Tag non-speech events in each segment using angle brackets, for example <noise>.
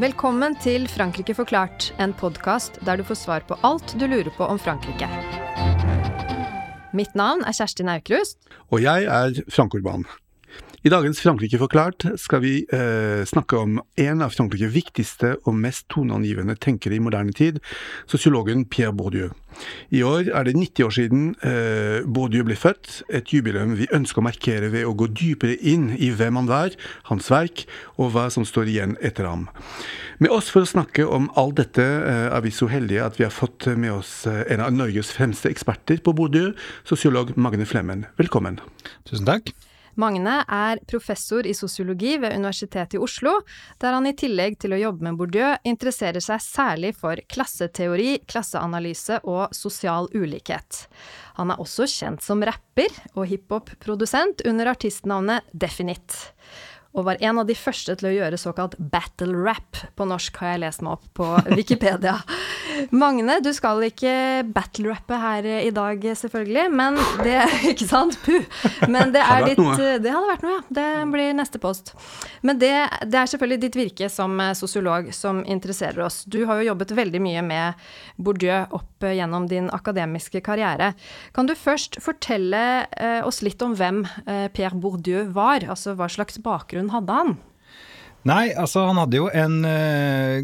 Velkommen til Frankrike forklart, en podkast der du får svar på alt du lurer på om Frankrike. Mitt navn er Kjersti Aukrust. Og jeg er Frank Urban. I dagens Frankrike forklart skal vi eh, snakke om en av Frankrikes viktigste og mest toneangivende tenkere i moderne tid, sosiologen Pierre Bourdieu. I år er det 90 år siden eh, Bourdieu ble født, et jubileum vi ønsker å markere ved å gå dypere inn i hvem han var, hans verk, og hva som står igjen etter ham. Med oss for å snakke om alt dette eh, er vi så heldige at vi har fått med oss eh, en av Norges fremste eksperter på Bourdieu, sosiolog Magne Flemmen. Velkommen. Tusen takk. Magne er professor i sosiologi ved Universitetet i Oslo, der han i tillegg til å jobbe med Bourdieu interesserer seg særlig for klasseteori, klasseanalyse og sosial ulikhet. Han er også kjent som rapper og hiphop-produsent under artistnavnet Definite og var en av de første til å gjøre såkalt battle rap på norsk, har jeg lest meg opp på <laughs> Wikipedia. Magne, du skal ikke battle-rappe her i dag, selvfølgelig, men det <laughs> Ikke sant? Puh. Men det er ditt Det hadde vært noe, ja. Det blir neste post. Men det, det er selvfølgelig ditt virke som sosiolog som interesserer oss. Du har jo jobbet veldig mye med Bourdieu opp gjennom din akademiske karriere. Kan du først fortelle eh, oss litt om hvem Per Pierre Bourdieu var? Altså hva slags bakgrunn hadde han? Nei, altså han hadde jo en uh,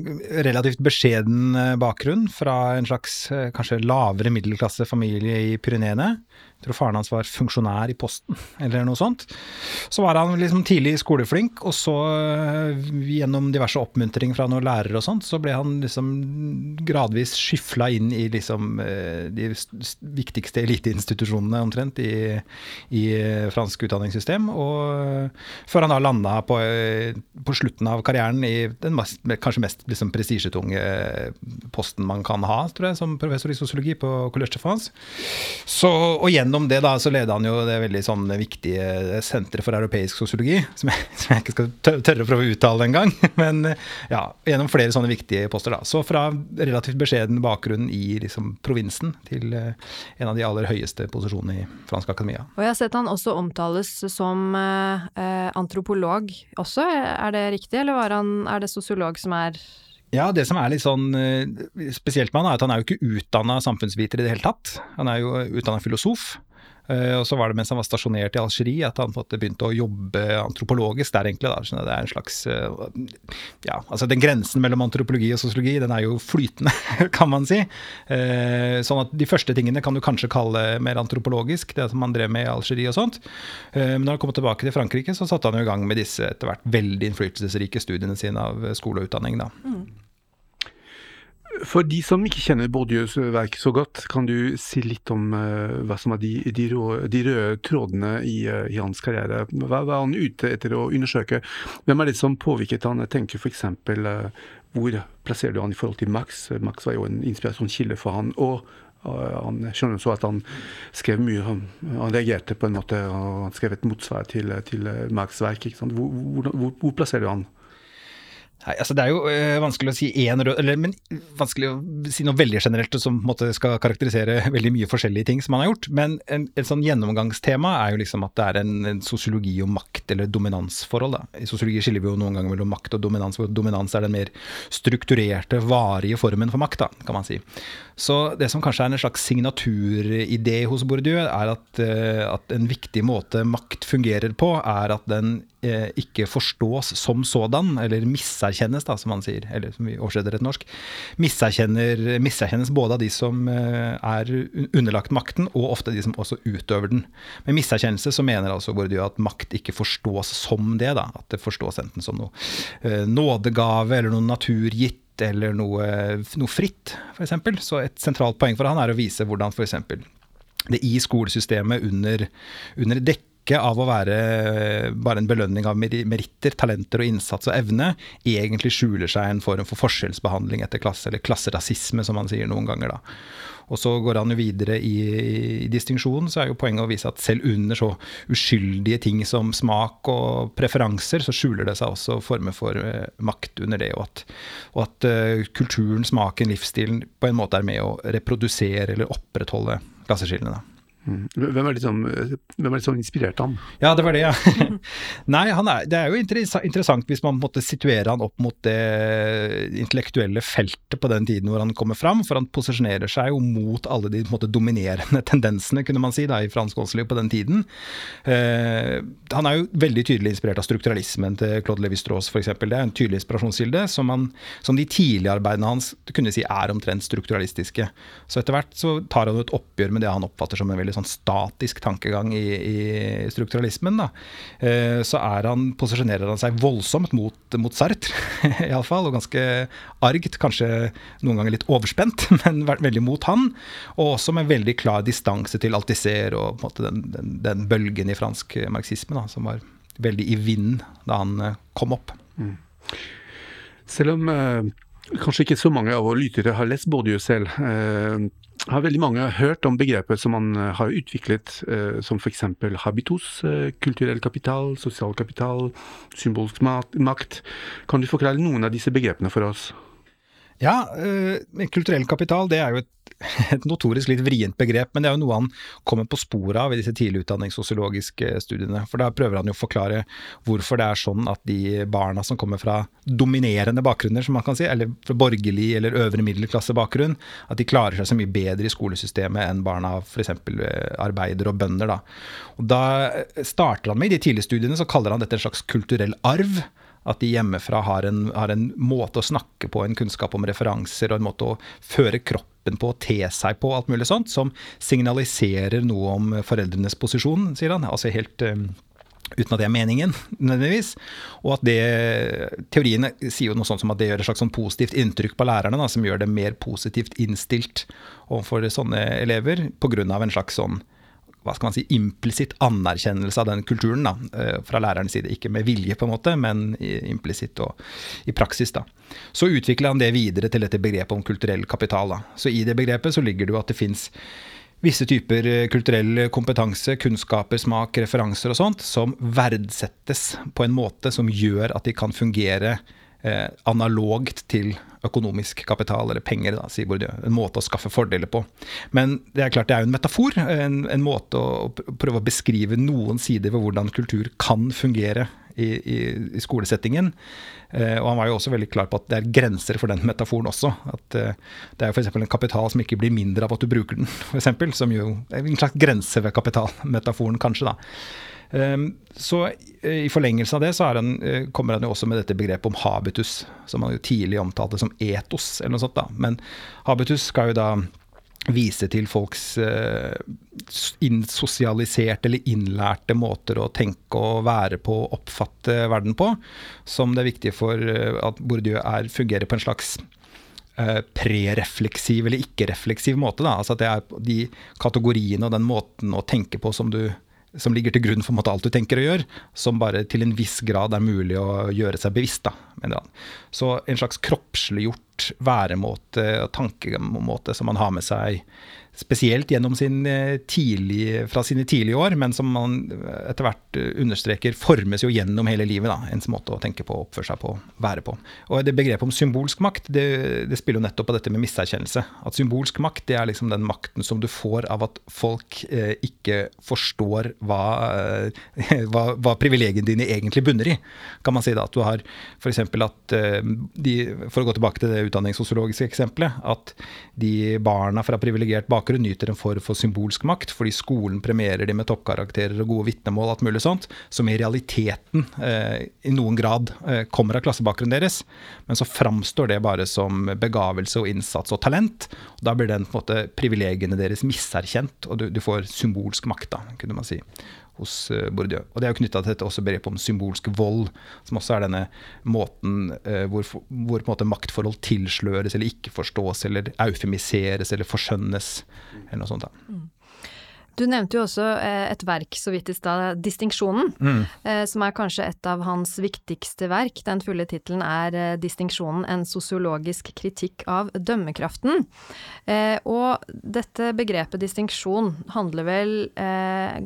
relativt beskjeden uh, bakgrunn fra en slags uh, kanskje lavere middelklasse familie i Pyreneene. Jeg tror faren hans var funksjonær i Posten, eller noe sånt. Så var han liksom tidlig skoleflink, og så gjennom diverse oppmuntring fra noen lærere og sånt, så ble han liksom gradvis skyfla inn i liksom de viktigste eliteinstitusjonene omtrent i, i fransk utdanningssystem, og før han da landa på, på slutten av karrieren i den mest, kanskje mest liksom, prestisjetunge eh, posten man kan ha, tror jeg, som professor i sosiologi på Collège de France. Så, og gjennom det da, så leder han jo det veldig sånn viktige senteret for europeisk sosiologi, som jeg, som jeg ikke skal tørre å prøve å uttale engang. <laughs> Men ja, gjennom flere sånne viktige poster, da. Så fra relativt beskjeden bakgrunn i liksom, provinsen til uh, en av de aller høyeste posisjonene i fransk akademia. Og jeg har sett han også omtales som uh, antropolog også, er det riktig, eller han, er det sosiolog som er ja, det som er litt sånn eh, spesielt med han, er at han er jo ikke utdanna samfunnsviter i det hele tatt. Han er jo utdanna filosof. Uh, og så var det mens han var stasjonert i Algerie at han begynte å jobbe antropologisk der, egentlig. Da. Det er en slags uh, Ja, altså den grensen mellom antropologi og sosiologi, den er jo flytende, <laughs> kan man si. Uh, sånn at de første tingene kan du kanskje kalle mer antropologisk, det som han drev med i Algerie og sånt. Men når han kom tilbake til Frankrike, så satte han jo i gang med disse etter hvert veldig innflytelsesrike studiene sine av skole og utdanning, da. Mm. For de som ikke kjenner Bourdieus verk så godt, kan du si litt om uh, hva som er de, de, røde, de røde trådene i, uh, i, hans karriere? Hva var han ute etter å undersøke? Hvem er det som påvirket han? Jeg tenker f.eks. Uh, hvor plasserer du han i forhold til Max? Max var jo en inspirasjonskilde for han. og han skjønner så at han skrev mye, han, reagerte på en måte, og han skrev et motsvar til, til Marx' verk. Hvor, hvor, hvor, hvor, plasserer du han? Nei, altså Det er jo øh, vanskelig å si én rød eller, Men vanskelig å si noe veldig generelt som måte skal karakterisere veldig mye forskjellige ting som man har gjort. Men en, et sånn gjennomgangstema er jo liksom at det er en, en sosiologi om makt, eller dominansforhold. Da. I sosiologi skiller vi jo noen ganger mellom makt og dominans, hvor dominans er den mer strukturerte, varige formen for makt, da, kan man si. Så det som kanskje er en slags signaturidé hos Bourdieu, er at, øh, at en viktig måte makt fungerer på, er at den øh, ikke forstås som sådan, eller miserkjennes, da, som man sier, eller som vi oversetter et norsk, miserkjennes både av de som eh, er underlagt makten, og ofte de som også utøver den. Med miserkjennelse så mener altså Bourdieu at makt ikke forstås som det, da, at det forstås enten som noe eh, nådegave eller noe naturgitt eller noe, noe fritt, f.eks. Så et sentralt poeng for han er å vise hvordan f.eks. det i skolesystemet under, under ikke av å være bare en belønning av meritter, talenter og innsats og evne, egentlig skjuler seg en form for forskjellsbehandling etter klasse, eller klasserasisme, som man sier noen ganger. da. Og så går han jo videre i, i distinksjonen, så er jo poenget å vise at selv under så uskyldige ting som smak og preferanser, så skjuler det seg også former for uh, makt under det, og at, og at uh, kulturen, smaken, livsstilen på en måte er med å reprodusere eller opprettholde klasseskillene. Mm. Hvem er som, hvem er liksom inspirert han? Ja, det var det, ja. <laughs> Nei, er, det er jo interessant hvis man måtte situere han opp mot det intellektuelle feltet på den tiden hvor han kommer fram, for han posisjonerer seg jo mot alle de måte, dominerende <laughs> tendensene, kunne man si, da, i fransk åndsliv på den tiden. Eh, han er jo veldig tydelig inspirert av strukturalismen til Claude Lévi-Strauss, f.eks. Det er en tydelig inspirasjonskilde som, som de tidlige arbeidene hans kunne si er omtrent strukturalistiske. Så etter hvert så tar han et oppgjør med det han oppfatter som en veldig sånn statisk tankegang i, i strukturalismen. Da. Eh, så han, posisjonerer han seg voldsomt mot, mot Sartre, <laughs> iallfall, og ganske argt. Kanskje noen ganger litt overspent, <laughs> men veldig mot han. Og også med veldig klar distanse til Altisser og den, den, den, bølgen i fransk marxisme da, som var veldig i vinden da han eh, kom opp. Mm. Selv om eh, kanskje ikke så mange av våre lyttere har lest Bourdieu selv, eh, har veldig mange hørt om begrepet som han eh, har utviklet, eh, som f.eks. habitus, eh, kulturell kapital, sosial kapital, symbolsk makt. Kan du forklare noen av disse begrepene for oss? Ja, øh, kulturell kapital det er jo et, <laughs> et, notorisk litt vrient begrep, men det er jo noe han kommer på sporet av i disse tidlig utdanningssosiologiske studiene. For da prøver han jo å forklare hvorfor det er sånn at de barna som kommer fra dominerende bakgrunner, som man kan si, eller fra borgerlig eller øvre middelklassebakgrunn, at de klarer seg så mye bedre i skolesystemet enn barna av f.eks. Eh, arbeidere og bønder. Da. Og da starter han med, i de tidlige studiene, så kaller han dette en slags kulturell arv. At de hjemmefra har en, har en, måte å snakke på, en kunnskap om referanser og en måte å føre kroppen på, te seg på, alt mulig sånt, som signaliserer noe om foreldrenes posisjon, sier han. Altså helt um, uten at det er meningen, <laughs> nødvendigvis. Og at det Teoriene sier jo noe sånt som at det gjør et slags sånn positivt inntrykk på lærerne, da, som gjør det mer positivt innstilt overfor sånne elever, pga. en slags sånn hva skal man si, implisitt anerkjennelse av den kulturen da, eh, fra lærerens side. Ikke med vilje, på en måte, men implisitt og i praksis. da. Så utvikler han det videre til dette begrepet om kulturell kapital. da. Så i det begrepet så ligger det jo at det fins visse typer eh, kulturell kompetanse, kunnskaper, smak, referanser og sånt, som verdsettes på en måte som gjør at de kan fungere eh, analogt til økonomisk kapital, eller penger, da, sier Bourdieu. En måte å skaffe fordeler på. Men det er klart det er jo en metafor. En, en måte å prøve å beskrive noen sider ved hvordan kultur kan fungere i, i, i skolesettingen. Eh, og han var jo også veldig klar på at det er grenser for den metaforen også. At eh, det er f.eks. en kapital som ikke blir mindre av at du bruker den, f.eks. Som jo er en slags grense ved kapitalmetaforen, kanskje. da. Ehm, så eh, i forlengelse av det så han, eh, kommer han jo også med dette begrepet om habitus, som han jo tidlig omtalte som etos, eller noe sånt. da. Men habitus skal jo da vise til folks sosialiserte eller innlærte måter å tenke og være på, og oppfatte verden på, som det er viktig for at Bourdieu er, fungerer på en slags prerefleksiv eller ikke-refleksiv måte. Da. Altså at det er de kategoriene og den måten å tenke på som du som ligger til grunn for alt du tenker å gjøre, som bare til en viss grad er mulig å gjøre seg bevisst. da. Så en slags kroppsliggjort væremåte og tankemåte som man har med seg spesielt gjennom sin eh, tidlig, fra sine tidlige år, men som man eh, etter hvert eh, understreker formes jo gjennom hele livet. da, Ens måte å tenke på, oppføre seg på, være på. Og det Begrepet om symbolsk makt det, det spiller jo nettopp på dette med miserkjennelse. At symbolsk makt det er liksom den makten som du får av at folk eh, ikke forstår hva, eh, hva, hva privilegiene dine egentlig bunner i. Kan man si da, at du har f.eks. at eh, de, For å gå tilbake til det utdanningssosiologiske eksempelet, at de barna fra privilegert bakgrunn nyter en form for symbolsk makt, fordi skolen premierer de med toppkarakterer og gode vitnemål, alt mulig sånt, som i realiteten eh, i noen grad eh, kommer av klassebakgrunnen deres. Men så framstår det bare som begavelse og innsats og talent. og Da blir den på en måte privilegiene deres miserkjent, og du, du får symbolsk makt, da, kunne man si hos uh, Bourdieu. Og Det er jo knytta til dette også begrepet om symbolsk vold, som også er denne måten uh, hvor, hvor, måte maktforhold tilsløres eller ikke forstås eller eufemiseres eller forskjønnes. eller noe sånt. Da. Mm. Du nevnte jo også eh, et verk så vidt i stad, 'Distinksjonen', mm. Eh, som er kanskje et av hans viktigste verk. Den fulle tittelen er eh, 'Distinksjonen en sosiologisk kritikk av dømmekraften'. Og dette begrepet distinksjon handler vel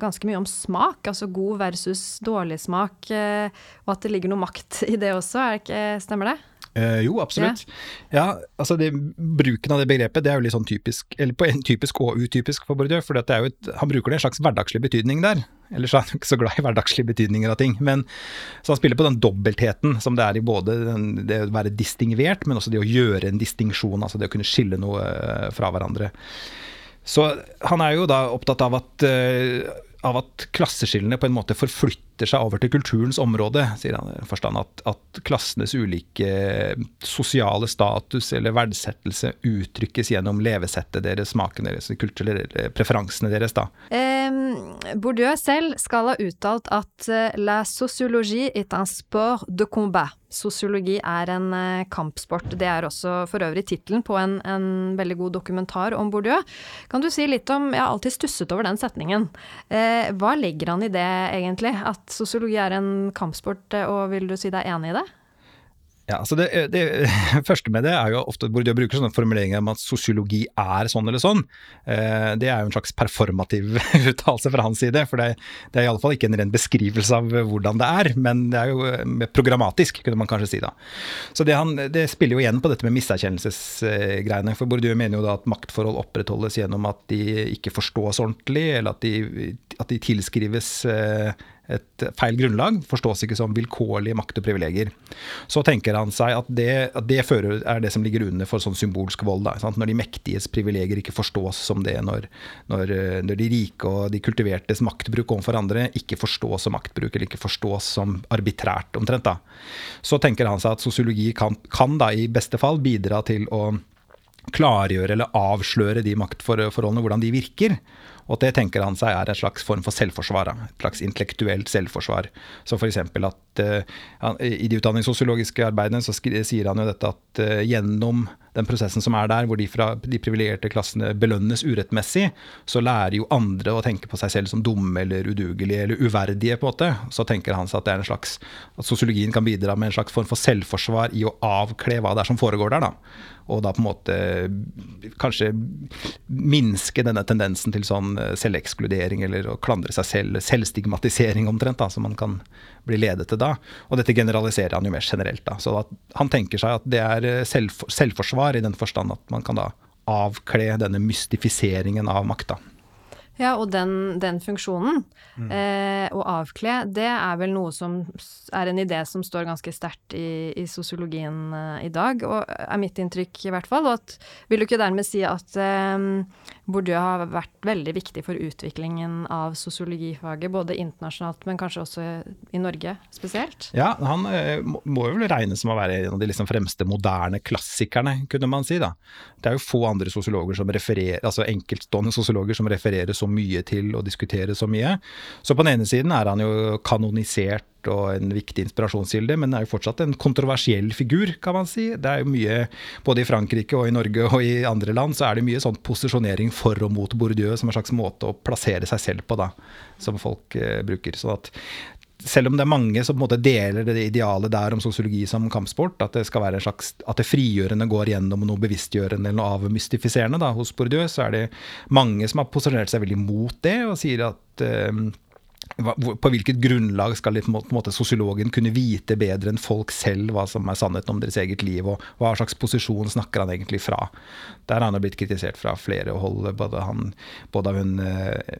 ganske mye om smak, altså god versus dårlig smak, og at det ligger noe makt i det også, er stemmer det? Eh, jo, absolutt. Ja, altså det, Bruken av det begrepet det er jo litt sånn typisk, eller på en typisk og utypisk for Bourdieu. For han bruker det en slags hverdagslig betydning der. Ellers er han ikke så glad i hverdagslige betydninger av ting. Men, så han spiller på den dobbeltheten som det er i både den, det å være distingvert, men også det å gjøre en distinksjon. Altså det å kunne skille noe eh, fra hverandre. Så han er jo da opptatt av at uh, av at klasseskillene på en måte forflytter seg over til kulturens område, sier han. i forstand at, at klassenes ulike sosiale status eller verdsettelse uttrykkes gjennom levesettet deres, smaken deres, kulturelle preferansene deres. da. Eh, Bourdieu selv skal ha uttalt at eh, la sociologie est un sport de combat. Sosiologi er en eh, kampsport. Det er også for øvrig tittelen på en, en, veldig god dokumentar om Bourdieu. Kan du si litt om Jeg har alltid stusset over den setningen. Eh, hva legger han i det, egentlig? At sosiologi er en kampsport, eh, og vil du si deg enig i det? Ja, altså det, det, <laughs> første med det er jo ofte de bruker sånne formuleringer om at sosiologi er sånn eller sånn. Eh, det er jo en slags performativ <laughs> uttalelse fra hans side. For det, det er iallfall ikke en ren beskrivelse av hvordan det er, men det er jo eh, programmatisk, kunne man kanskje si da. Så det, han, det spiller jo igjen på dette med miserkjennelsesgreiene. For Bourdieu mener jo da at maktforhold opprettholdes gjennom at de ikke forstås ordentlig, eller at de, at de tilskrives eh, et feil grunnlag, forstås ikke som vilkårlige makt og privilegier. Så tenker han seg at det, at det fører, er det som ligger under for sånn symbolsk vold. Da, når de mektiges privilegier ikke forstås som det, når, når, når, de rike og de kultivertes maktbruk overfor andre ikke forstås som maktbruk, eller ikke forstås som arbitrært, omtrent. da. Så tenker han seg at sosiologi kan, kan da i beste fall bidra til å klargjøre eller avsløre de maktforholdene, hvordan de virker. Og det tenker han seg er en slags form for selvforsvar. Et slags intellektuelt selvforsvar. Så f.eks. at uh, i de utdanningssosiologiske arbeidene så sier han jo dette at uh, gjennom den prosessen som er der, hvor de fra de privilegerte klassene belønnes urettmessig, så lærer jo andre å tenke på seg selv som dumme eller udugelige eller uverdige, på en måte. Så tenker han seg at det er en slags, at sosiologien kan bidra med en slags form for selvforsvar i å avkle hva det er som foregår der. da. Og da på en måte kanskje minske denne tendensen til sånn eh, selvekskludering eller å klandre seg selv, selvstigmatisering omtrent, da, som man kan bli ledet til da. Og dette generaliserer han jo mer generelt. da. Så han tenker seg at det er eh, selv, selvforsvar i den forstand at man kan da avkle denne mystifiseringen av makta. Ja, og den, den funksjonen, mm. eh, å avkle, det er vel noe som er en idé som står ganske sterkt i, i sosiologien eh, i dag, og er mitt inntrykk i hvert fall. Og at, vil du ikke dermed si at eh, Bourdieu har vært veldig viktig for utviklingen av sosiologifaget, både internasjonalt, men kanskje også i Norge spesielt? Ja, han eh, må jo vel regnes som å være en av de liksom fremste moderne klassikerne, kunne man si. da. Det er jo få andre sosiologer som refererer, altså enkeltstående sosiologer som refererer så mye til og diskutere så mye. Så på den ene siden er han jo kanonisert og en viktig inspirasjonskilde, men er jo fortsatt en kontroversiell figur, kan man si. Det er jo mye, både i Frankrike og i Norge og i andre land, så er det mye sånn posisjonering for og mot Bourdieu som en slags måte å plassere seg selv på, da, som folk eh, bruker. Sånn at selv om det er mange som på en måte deler det idealet der om sosiologi som kampsport, at det skal være en slags, at det frigjørende går gjennom noe bevisstgjørende eller noe avmystifiserende da, hos Bourdieu, så er det mange som har posisjonert seg veldig mot det, og sier at eh, på hvilket grunnlag skal på en måte sosiologen kunne vite bedre enn folk selv hva som er sannheten om deres eget liv, og hva slags posisjon snakker han egentlig fra? Der har han blitt kritisert fra flere hold, både, han, både av hun eh,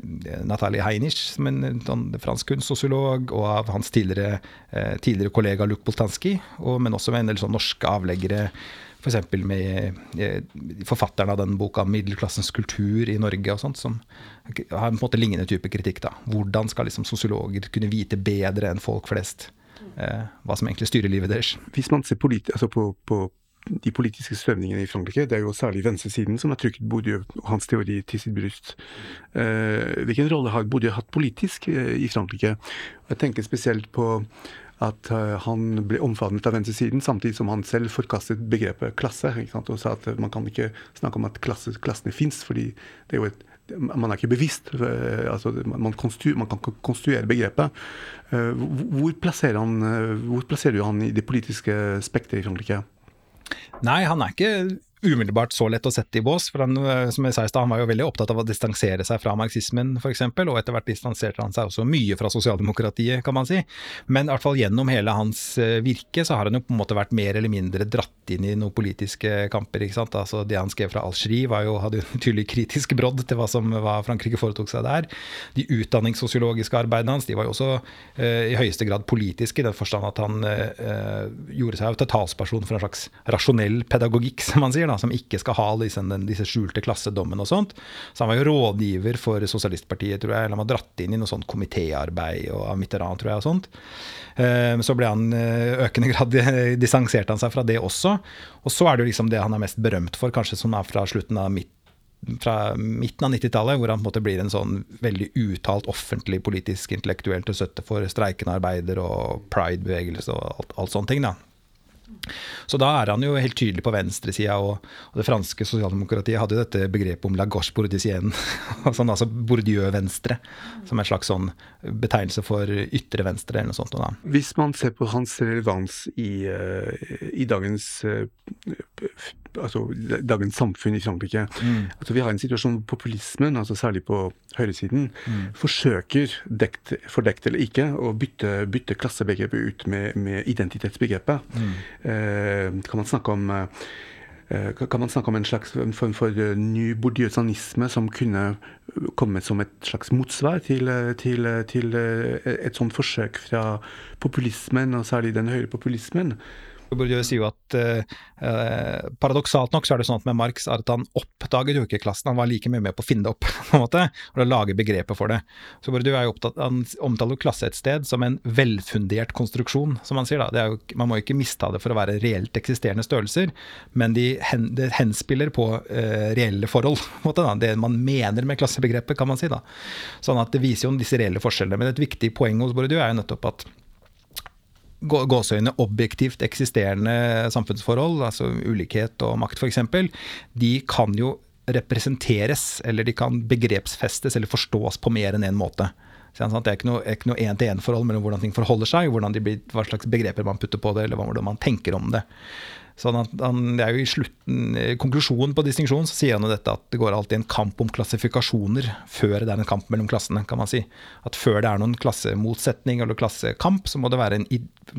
Natalie Heinisch, som en sånn, fransk kunstsosiolog, og av hans tidligere, eh, tidligere kollega Luc Boltanski, og, men også med en del sånn norske avleggere F.eks. For med eh, forfatteren av den boka 'Middelklassens kultur i Norge', og sånt, som har en måte lignende type kritikk. da. Hvordan skal liksom sosiologer kunne vite bedre enn folk flest eh, hva som egentlig styrer livet deres? Hvis man ser altså på, på, de politiske strømningene i Frankrike, det er jo særlig venstresiden som har trykket Bourdieu og hans teori til sitt bryst. Eh, hvilken rolle har Bourdieu hatt politisk eh, i Frankrike? Jeg tenker spesielt på at uh, han ble omfavnet av venstresiden, samtidig som han selv forkastet begrepet klasse. og sa at man kan ikke snakke om at klasse, klassene fins, fordi det er jo et man er ikke bevisst. Uh, altså man, konstruer, man, kan konstruere begrepet. Uh, hvor, plasserer han, hvor plasserer du han i det politiske spekteret i Frankrike? Nei, han er ikke umiddelbart så lett å sette i bås. for han, eh, som jeg sa i sted, han var jo veldig opptatt av å distansere seg fra marxismen, f.eks., og etter hvert distanserte han seg også mye fra sosialdemokratiet, kan man si. Men i hvert fall gjennom hele hans eh, virke så har han jo på en måte vært mer eller mindre dratt inn i noen politiske kamper. ikke sant? Altså Det han skrev fra Algerie, var jo, hadde jo tydelig kritisk brodd til hva som hva Frankrike foretok seg der. De utdanningssosiologiske arbeidene hans de var jo også eh, i høyeste grad politiske, i den forstand at han eh, gjorde seg til talsperson for en slags rasjonell pedagogikk, som man sier da, som ikke skal ha disse, disse skjulte klassedommene og sånt. Så han var jo rådgiver for Sosialistpartiet, tror jeg. Eller han var dratt inn i noe sånt komitéarbeid av Mitterrand, tror jeg, og sånt. Eh, så ble han eh, økende <laughs> grad distanserte han seg fra det også. Og så er det jo liksom det han er mest berømt for, kanskje som er fra slutten av midt fra midten av 90-tallet, hvor han på en måte blir en sånn veldig uttalt offentlig politisk intellektuell til støtte for streikende arbeider og pride-bevegelse og alt, alt sånne ting. da. Så da er han jo helt tydelig på venstresida, og, og det franske sosialdemokratiet hadde jo dette begrepet om la gauche bourdisienne, <laughs> sånn, altså Bourdieu-venstre, som en slags sånn betegnelse for ytre venstre eller noe sånt. Da. Hvis man ser på hans relevans i, uh, i dagens uh, altså dagens samfunn i Frankrike. Mm. Altså, vi har en situasjon hvor populismen, altså særlig på høyresiden, mm. forsøker, dekt, fordekt eller ikke, å bytte, bytte klassebegrepet ut med, med identitetsbegrepet. Mm. Eh, kan man snakke om eh, kan man snakke om en slags en form for uh, ny bourdieusanisme som kunne komme som et slags motsvar til, til, til et sånt forsøk fra populismen, og særlig den høyre populismen? Bourdieu sier jo at eh, paradoksalt nok så er det sånn at med Marx at han oppdaget jo ikke klassen, han var like mye med på å finne det opp, <laughs> på en måte, og lage begrepet for det. Så Bourdieu er jo opptatt, han omtaler jo klasse et sted som en velfundert konstruksjon, som han sier. da. Jo, man må jo ikke mista det for å være reelt eksisterende størrelser, men de hen, det henspiller på eh, reelle forhold. <laughs> på en måte da. Det man mener med klassebegrepet, kan man si. da. Sånn at det viser jo disse reelle forskjellene. Men et viktig poeng hos Bourdieu er jo nettopp at gåseøyne objektivt eksisterende samfunnsforhold, altså ulikhet og makt f.eks., de kan jo representeres, eller de kan begrepsfestes eller forstås på mer enn én en måte. Det er ikke noe én-til-én-forhold mellom hvordan ting forholder seg, blir, hva slags begreper man putter på det, eller hvordan man tenker om det. Sånn at han, det er jo i slutten, Konklusjonen på distinksjonen så sier han jo dette at det går alltid en kamp om klassifikasjoner før det er en kamp mellom klassene. kan man si. At før det er noen klassemotsetning eller klassekamp, så må det være en,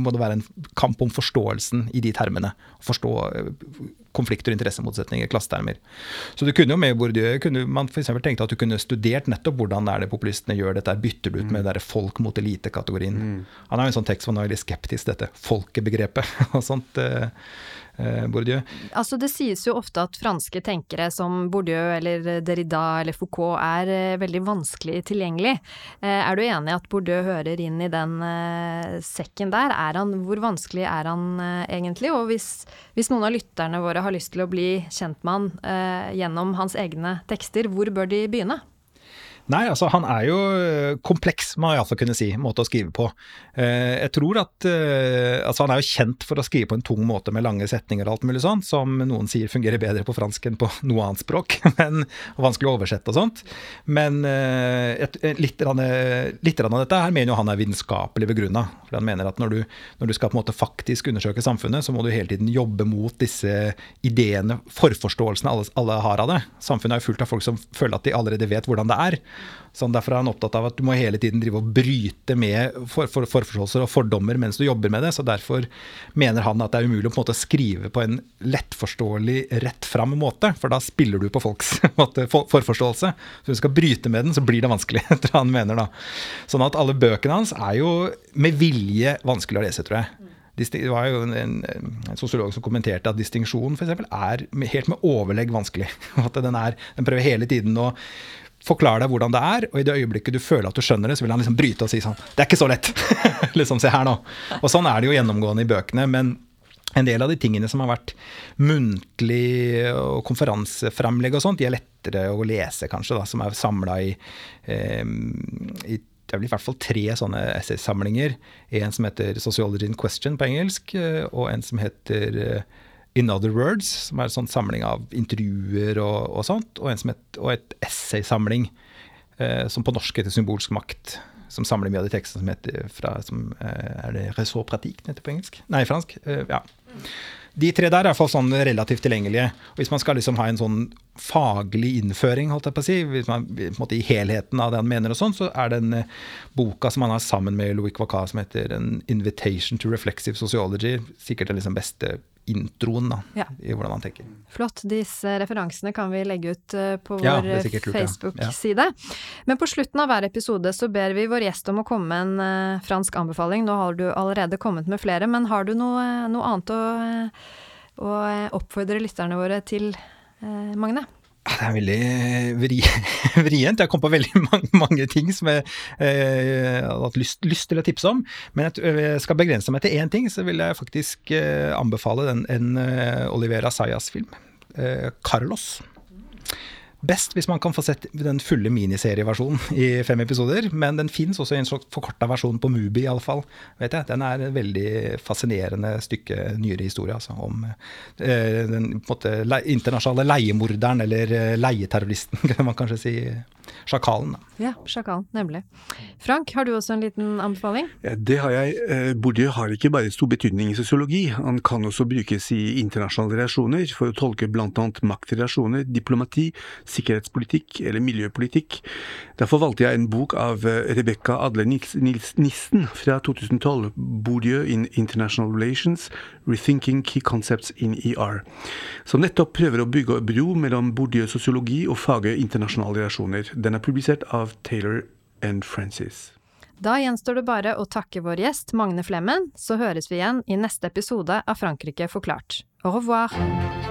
må det være en kamp om forståelsen i de termene. Forstå eh, konflikter og interessemotsetninger, klassetermer. Så du kunne jo med Bourdieu kunne man for tenkte at du kunne studert nettopp hvordan det er det populistene gjør dette, bytter du ut med det der folk mot elite-kategorien. Mm. Han har jo en sånn tekst hvor han er veldig skeptisk til dette folkebegrepet <laughs> og sånt. Eh, Bourdieu. Altså Det sies jo ofte at franske tenkere som Bourdieu eller Derrida eller Foucault er eh, veldig vanskelig tilgjengelig. Eh, er du enig i at Bourdieu hører inn i den sekken der? Han, hvor vanskelig er han egentlig? Og hvis, hvis, noen av lytterne våre har lyst til å bli kjent med han gjennom hans egne tekster, hvor bør de begynne? Nei, altså han er jo eh, kompleks, må jeg iallfall kunne si. Måte å skrive på. Eh, jeg tror at eh, Altså han er jo kjent for å skrive på en tung måte med lange setninger og alt mulig sånt, som noen sier fungerer bedre på fransk enn på noe annet språk. <laughs> Men, og vanskelig å oversette og sånt. Men litt, litt av dette her mener jo han er vitenskapelig begrunna. For han mener at når du, når du, skal på en måte faktisk undersøke samfunnet, så må du hele tiden jobbe mot disse ideene, forforståelsene alle, alle har av det. Samfunnet er jo fullt av folk som føler at de allerede vet hvordan det er. Sånn Derfor er han opptatt av at du må hele tiden drive og bryte med for, for, forforståelser og fordommer mens du jobber med det. Så derfor mener han at det er umulig å på en måte skrive på en lettforståelig, rett fram måte. For da spiller du på folks <laughs> måte, for, forforståelse. Så hvis du skal bryte med den, så blir det vanskelig, <laughs> tror han mener da. Sånn at alle bøkene hans er jo med vilje vanskelig å lese, tror jeg. Det var jo en, en, en sosiolog som kommenterte at distinksjon f.eks. er helt med overlegg vanskelig. <laughs> At den, er, den prøver hele tiden å forklare deg hvordan det er, og i det øyeblikket du føler at du skjønner det, så vil han liksom bryte og si sånn Det er ikke så lett! <laughs> liksom, se her nå. Og sånn er det jo gjennomgående i bøkene. men en del av de tingene som har vært muntlig og konferanseframlegg og sånt, de er lettere å lese, kanskje, da, som er samla i, eh, i det er i hvert fall tre sånne essaysamlinger. En som heter 'Sociology in Question' på engelsk, eh, og en som heter eh, In Other Words, som er en sånn samling av intervjuer og, og sånt, og, et, og et essaysamling eh, som på norsk heter Symbolsk makt. Som samler mye av de tekstene som heter fra, som, eh, Er det Ressort Pratique det heter på engelsk? Nei, fransk. Eh, ja. De tre der er iallfall sånn relativt tilgjengelige. Og hvis man skal liksom ha en sånn faglig innføring, holdt jeg på å si, hvis man, måte i helheten av det han mener og sånn, så er den eh, boka som han har sammen med Louis Quacca som heter An Invitation to Reflexive Sociology, sikkert den liksom beste introen da, Ja. i hvordan han tenker. Flott. Disse referansene kan vi legge ut eh, på vår ja. Facebook-side. Men på slutten av hver episode så ber vi vår gjest om å komme med en uh, fransk anbefaling. Nå har du allerede kommet med flere, men har du noe, noe annet å, å oppfordre lytterne våre til, Magne? Ah, Det er veldig vri, <laughs> vrient. Jeg kom på veldig <laughs> mange, mange ting som jeg eh, hadde hatt lyst, lyst til å tipse om. Men jeg, jeg skal begrense meg til én ting, så vil jeg faktisk eh, anbefale den, en eh, Olivera Sayas-film. Eh, 'Carlos'. Best hvis man kan få sett den fulle miniserieversjonen i fem episoder, men den fins også i en slags forkorta versjon på Mubi, iallfall. Den er et veldig fascinerende stykke nyere historie, altså, om eh, den på en måte, le internasjonale leiemorderen, eller eh, leieterroristen, <laughs> kan man kanskje si. Sjakalen. Da. Ja, sjakalen, nemlig. Frank, har du også en liten anbefaling? Ja, det har jeg. Eh, Bourdieu har ikke bare stor betydning i sosiologi, han kan også brukes i internasjonale relasjoner for å tolke bl.a. maktrelasjoner, diplomati, sikkerhetspolitikk eller miljøpolitikk. Derfor valgte jeg en bok av eh, Rebekka Nils Nissen fra 2012, Bourdieu in International Relations, Rethinking Key Concepts in ER, som nettopp prøver å bygge bro mellom Bourdieu sosiologi og faget internasjonale relasjoner. Den er publisert av Taylor and Francis. Da gjenstår det bare å takke vår gjest Magne Flemmen, så høres vi igjen i neste episode av Frankrike forklart. Au revoir!